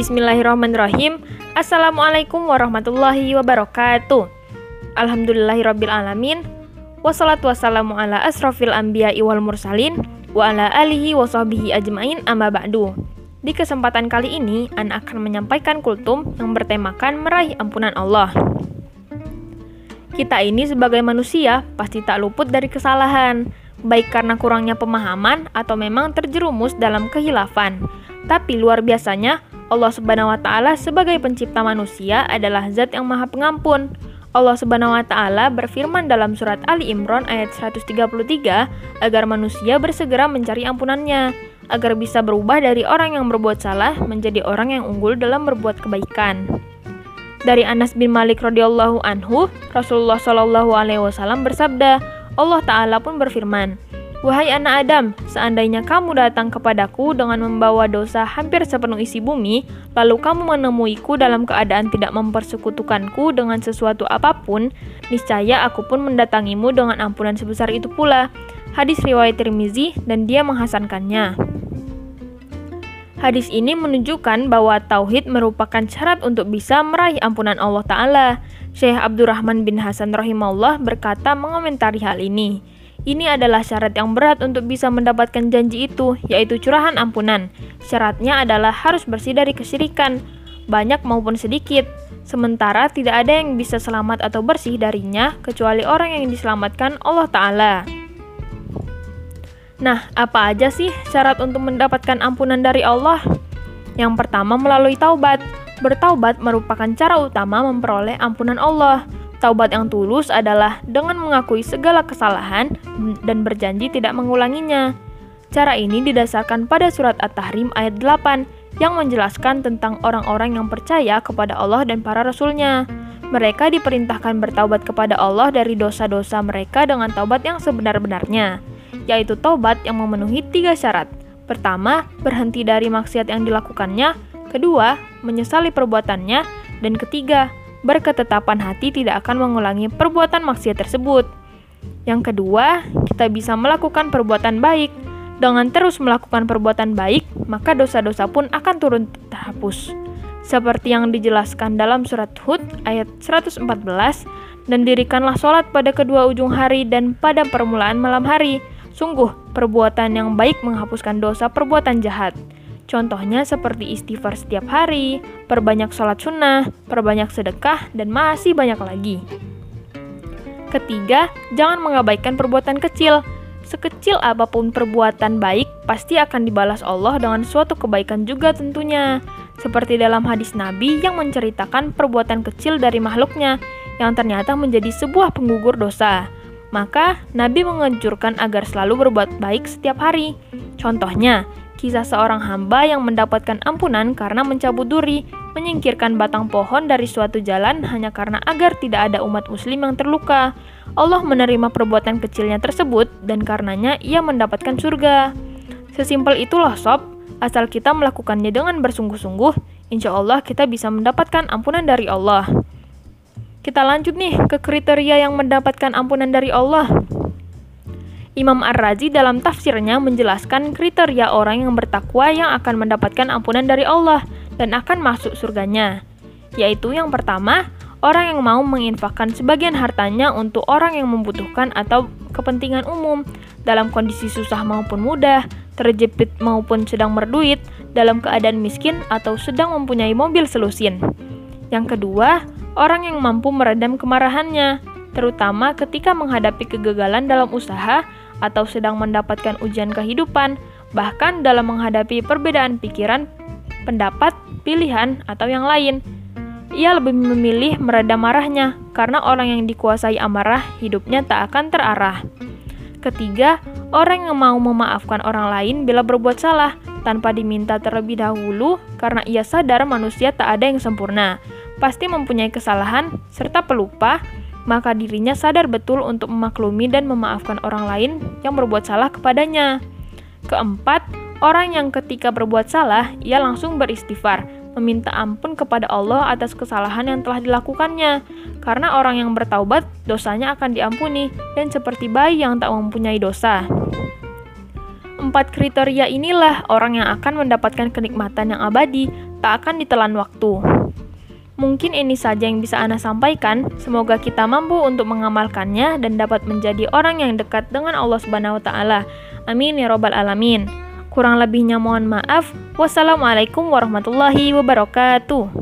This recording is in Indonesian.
Bismillahirrahmanirrahim. Assalamualaikum warahmatullahi wabarakatuh. Alhamdulillahirrabbilalamin. Wassalatu wassalamu ala asrafil anbiya wal mursalin wa ala alihi wa sahbihi ajmain amma ba'du. Di kesempatan kali ini, Ana akan menyampaikan kultum yang bertemakan meraih ampunan Allah. Kita ini sebagai manusia pasti tak luput dari kesalahan, baik karena kurangnya pemahaman atau memang terjerumus dalam kehilafan. Tapi luar biasanya, Allah Subhanahu wa taala sebagai pencipta manusia adalah zat yang Maha Pengampun. Allah Subhanahu wa taala berfirman dalam surat Ali Imran ayat 133 agar manusia bersegera mencari ampunannya agar bisa berubah dari orang yang berbuat salah menjadi orang yang unggul dalam berbuat kebaikan. Dari Anas bin Malik radhiyallahu anhu, Rasulullah shallallahu alaihi wasallam bersabda, Allah taala pun berfirman, Wahai anak Adam, seandainya kamu datang kepadaku dengan membawa dosa hampir sepenuh isi bumi, lalu kamu menemuiku dalam keadaan tidak mempersekutukanku dengan sesuatu apa pun, niscaya aku pun mendatangimu dengan ampunan sebesar itu pula. Hadis riwayat Tirmizi dan dia menghasankannya. Hadis ini menunjukkan bahwa tauhid merupakan syarat untuk bisa meraih ampunan Allah Ta'ala. Syekh Abdurrahman bin Hasan rahimahullah berkata mengomentari hal ini. Ini adalah syarat yang berat untuk bisa mendapatkan janji itu, yaitu curahan ampunan. Syaratnya adalah harus bersih dari kesyirikan, banyak maupun sedikit. Sementara tidak ada yang bisa selamat atau bersih darinya kecuali orang yang diselamatkan Allah Ta'ala. Nah, apa aja sih syarat untuk mendapatkan ampunan dari Allah? Yang pertama melalui taubat. Bertaubat merupakan cara utama memperoleh ampunan Allah. Taubat yang tulus adalah dengan mengakui segala kesalahan dan berjanji tidak mengulanginya. Cara ini didasarkan pada surat At-Tahrim ayat 8 yang menjelaskan tentang orang-orang yang percaya kepada Allah dan para rasulnya. Mereka diperintahkan bertaubat kepada Allah dari dosa-dosa mereka dengan taubat yang sebenar-benarnya, yaitu taubat yang memenuhi tiga syarat. Pertama, berhenti dari maksiat yang dilakukannya. Kedua, menyesali perbuatannya. Dan ketiga, berketetapan hati tidak akan mengulangi perbuatan maksiat tersebut. Yang kedua, kita bisa melakukan perbuatan baik. Dengan terus melakukan perbuatan baik, maka dosa-dosa pun akan turun terhapus. Seperti yang dijelaskan dalam surat Hud ayat 114, dan dirikanlah sholat pada kedua ujung hari dan pada permulaan malam hari. Sungguh, perbuatan yang baik menghapuskan dosa perbuatan jahat. Contohnya seperti istighfar setiap hari, perbanyak sholat sunnah, perbanyak sedekah, dan masih banyak lagi. Ketiga, jangan mengabaikan perbuatan kecil. Sekecil apa pun perbuatan baik, pasti akan dibalas Allah dengan suatu kebaikan juga tentunya. Seperti dalam hadis Nabi yang menceritakan perbuatan kecil dari makhluknya, yang ternyata menjadi sebuah penggugur dosa. Maka, Nabi menganjurkan agar selalu berbuat baik setiap hari. Contohnya, Kisah seorang hamba yang mendapatkan ampunan karena mencabut duri, menyingkirkan batang pohon dari suatu jalan hanya karena agar tidak ada umat muslim yang terluka. Allah menerima perbuatan kecilnya tersebut dan karenanya ia mendapatkan surga. Sesimpel itulah sob, asal kita melakukannya dengan bersungguh-sungguh, insya Allah kita bisa mendapatkan ampunan dari Allah. Kita lanjut nih ke kriteria yang mendapatkan ampunan dari Allah. Imam Ar-Razi dalam tafsirnya menjelaskan kriteria orang yang bertakwa yang akan mendapatkan ampunan dari Allah dan akan masuk surganya. Yaitu yang pertama, orang yang mau menginfakkan sebagian hartanya untuk orang yang membutuhkan atau kepentingan umum dalam kondisi susah maupun mudah, terjepit maupun sedang berduit, dalam keadaan miskin atau sedang mempunyai mobil selusin. Yang kedua, orang yang mampu meredam kemarahannya, terutama ketika menghadapi kegagalan dalam usaha atau sedang mendapatkan ujian kehidupan, bahkan dalam menghadapi perbedaan pikiran, pendapat, pilihan, atau yang lain. Ia lebih memilih meredam marahnya, karena orang yang dikuasai amarah hidupnya tak akan terarah. Ketiga, orang yang mau memaafkan orang lain bila berbuat salah tanpa diminta terlebih dahulu karena ia sadar manusia tak ada yang sempurna, pasti mempunyai kesalahan serta pelupa, maka dirinya sadar betul untuk memaklumi dan memaafkan orang lain yang berbuat salah kepadanya. Keempat, orang yang ketika berbuat salah, ia langsung beristighfar, meminta ampun kepada Allah atas kesalahan yang telah dilakukannya. Karena orang yang bertaubat, dosanya akan diampuni, dan seperti bayi yang tak mempunyai dosa. Empat kriteria inilah orang yang akan mendapatkan kenikmatan yang abadi, tak akan ditelan waktu. Mungkin ini saja yang bisa Ana sampaikan. Semoga kita mampu untuk mengamalkannya dan dapat menjadi orang yang dekat dengan Allah Subhanahu wa taala. Amin ya robbal alamin. Kurang lebihnya mohon maaf. Wassalamualaikum warahmatullahi wabarakatuh.